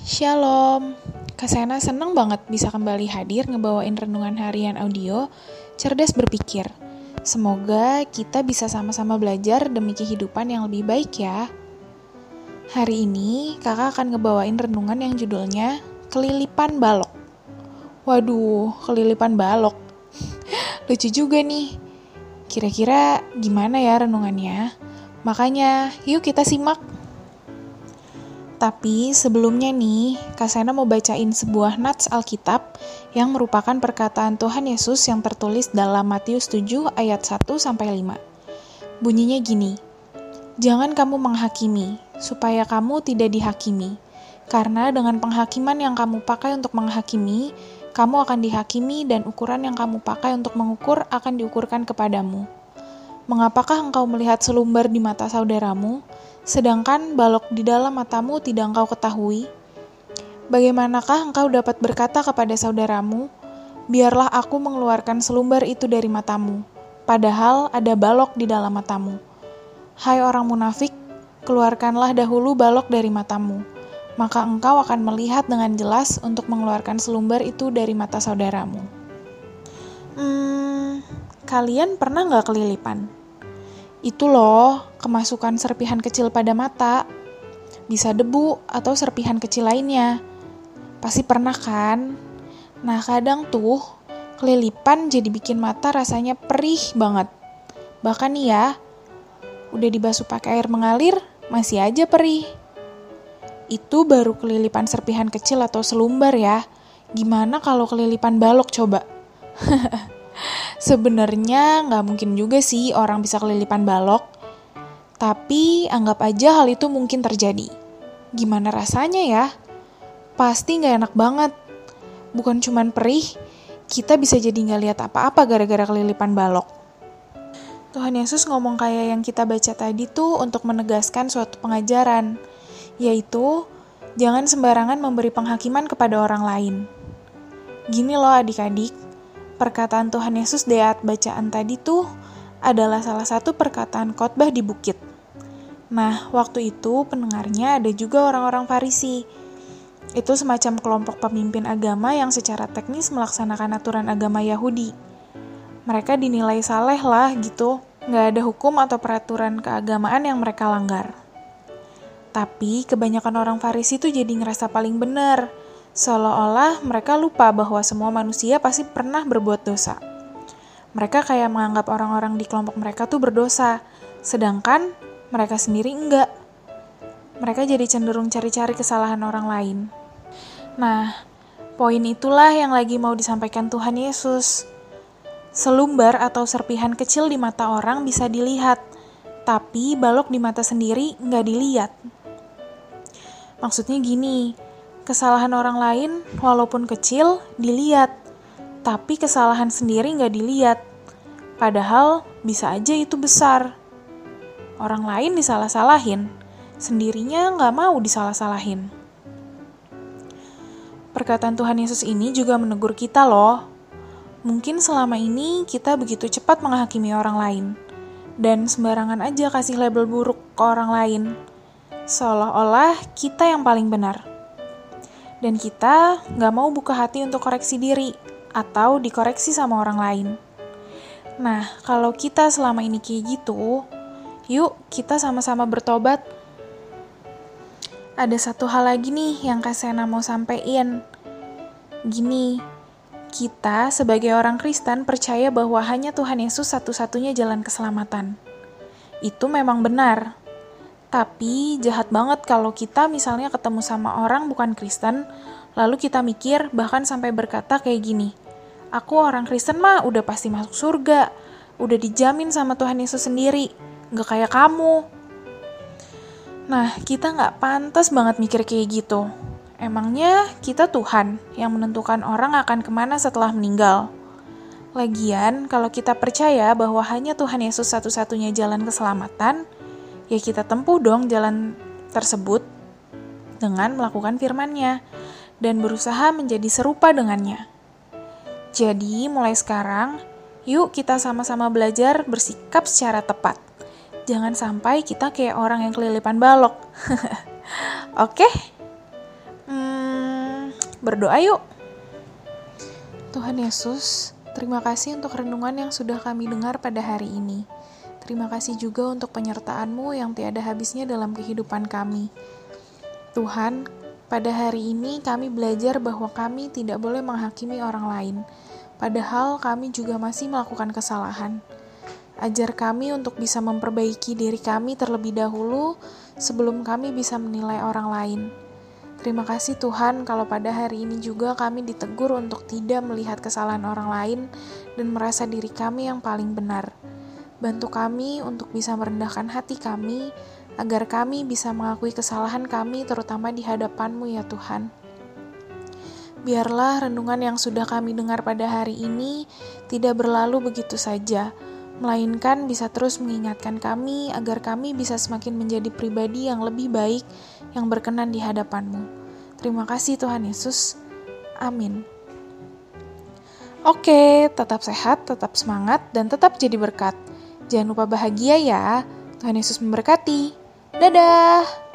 Shalom, Kak Sena seneng banget bisa kembali hadir ngebawain renungan harian audio Cerdas Berpikir. Semoga kita bisa sama-sama belajar demi kehidupan yang lebih baik ya. Hari ini kakak akan ngebawain renungan yang judulnya Kelilipan Balok. Waduh, kelilipan balok. Lucu juga nih. Kira-kira gimana ya renungannya? Makanya, yuk kita simak. Tapi sebelumnya nih, Kak Sena mau bacain sebuah nats Alkitab yang merupakan perkataan Tuhan Yesus yang tertulis dalam Matius 7 ayat 1 sampai 5. Bunyinya gini: Jangan kamu menghakimi, supaya kamu tidak dihakimi. Karena dengan penghakiman yang kamu pakai untuk menghakimi, kamu akan dihakimi dan ukuran yang kamu pakai untuk mengukur akan diukurkan kepadamu. Mengapakah engkau melihat selumbar di mata saudaramu, sedangkan balok di dalam matamu tidak engkau ketahui? Bagaimanakah engkau dapat berkata kepada saudaramu, "Biarlah aku mengeluarkan selumbar itu dari matamu," padahal ada balok di dalam matamu? Hai orang munafik, keluarkanlah dahulu balok dari matamu, maka engkau akan melihat dengan jelas untuk mengeluarkan selumbar itu dari mata saudaramu. Hmm, kalian pernah nggak kelilipan? Itu loh, kemasukan serpihan kecil pada mata. Bisa debu atau serpihan kecil lainnya. Pasti pernah kan? Nah, kadang tuh kelilipan jadi bikin mata rasanya perih banget. Bahkan nih ya, udah dibasuh pakai air mengalir, masih aja perih. Itu baru kelilipan serpihan kecil atau selumbar ya. Gimana kalau kelilipan balok coba? Sebenarnya nggak mungkin juga sih orang bisa kelilipan balok. Tapi anggap aja hal itu mungkin terjadi. Gimana rasanya ya? Pasti nggak enak banget. Bukan cuman perih, kita bisa jadi nggak lihat apa-apa gara-gara kelilipan balok. Tuhan Yesus ngomong kayak yang kita baca tadi tuh untuk menegaskan suatu pengajaran, yaitu jangan sembarangan memberi penghakiman kepada orang lain. Gini loh adik-adik, perkataan Tuhan Yesus di ayat bacaan tadi tuh adalah salah satu perkataan khotbah di bukit. Nah, waktu itu pendengarnya ada juga orang-orang Farisi. Itu semacam kelompok pemimpin agama yang secara teknis melaksanakan aturan agama Yahudi. Mereka dinilai saleh lah gitu, nggak ada hukum atau peraturan keagamaan yang mereka langgar. Tapi kebanyakan orang Farisi tuh jadi ngerasa paling benar, Seolah-olah mereka lupa bahwa semua manusia pasti pernah berbuat dosa. Mereka kayak menganggap orang-orang di kelompok mereka tuh berdosa, sedangkan mereka sendiri enggak. Mereka jadi cenderung cari-cari kesalahan orang lain. Nah, poin itulah yang lagi mau disampaikan Tuhan Yesus. Selumbar atau serpihan kecil di mata orang bisa dilihat, tapi balok di mata sendiri nggak dilihat. Maksudnya gini, Kesalahan orang lain, walaupun kecil, dilihat, tapi kesalahan sendiri nggak dilihat. Padahal bisa aja itu besar. Orang lain disalah-salahin, sendirinya nggak mau disalah-salahin. Perkataan Tuhan Yesus ini juga menegur kita loh. Mungkin selama ini kita begitu cepat menghakimi orang lain, dan sembarangan aja kasih label buruk ke orang lain. Seolah-olah kita yang paling benar dan kita nggak mau buka hati untuk koreksi diri atau dikoreksi sama orang lain. Nah, kalau kita selama ini kayak gitu, yuk kita sama-sama bertobat. Ada satu hal lagi nih yang Kak Sena mau sampein. Gini, kita sebagai orang Kristen percaya bahwa hanya Tuhan Yesus satu-satunya jalan keselamatan. Itu memang benar, tapi jahat banget kalau kita misalnya ketemu sama orang bukan Kristen, lalu kita mikir bahkan sampai berkata kayak gini, aku orang Kristen mah udah pasti masuk surga, udah dijamin sama Tuhan Yesus sendiri, gak kayak kamu. Nah, kita nggak pantas banget mikir kayak gitu. Emangnya kita Tuhan yang menentukan orang akan ke mana setelah meninggal. Lagian, kalau kita percaya bahwa hanya Tuhan Yesus satu-satunya jalan keselamatan, ya kita tempuh dong jalan tersebut dengan melakukan firman-Nya dan berusaha menjadi serupa dengannya. Jadi, mulai sekarang, yuk kita sama-sama belajar bersikap secara tepat. Jangan sampai kita kayak orang yang kelilipan balok. Oke? Hmm, berdoa yuk. Tuhan Yesus, terima kasih untuk renungan yang sudah kami dengar pada hari ini. Terima kasih juga untuk penyertaan-Mu yang tiada habisnya dalam kehidupan kami. Tuhan, pada hari ini kami belajar bahwa kami tidak boleh menghakimi orang lain, padahal kami juga masih melakukan kesalahan. Ajar kami untuk bisa memperbaiki diri kami terlebih dahulu sebelum kami bisa menilai orang lain. Terima kasih Tuhan kalau pada hari ini juga kami ditegur untuk tidak melihat kesalahan orang lain dan merasa diri kami yang paling benar. Bantu kami untuk bisa merendahkan hati kami agar kami bisa mengakui kesalahan kami terutama di hadapan-Mu ya Tuhan. Biarlah renungan yang sudah kami dengar pada hari ini tidak berlalu begitu saja, melainkan bisa terus mengingatkan kami agar kami bisa semakin menjadi pribadi yang lebih baik yang berkenan di hadapan-Mu. Terima kasih Tuhan Yesus. Amin. Oke, tetap sehat, tetap semangat, dan tetap jadi berkat. Jangan lupa bahagia ya. Tuhan Yesus memberkati. Dadah!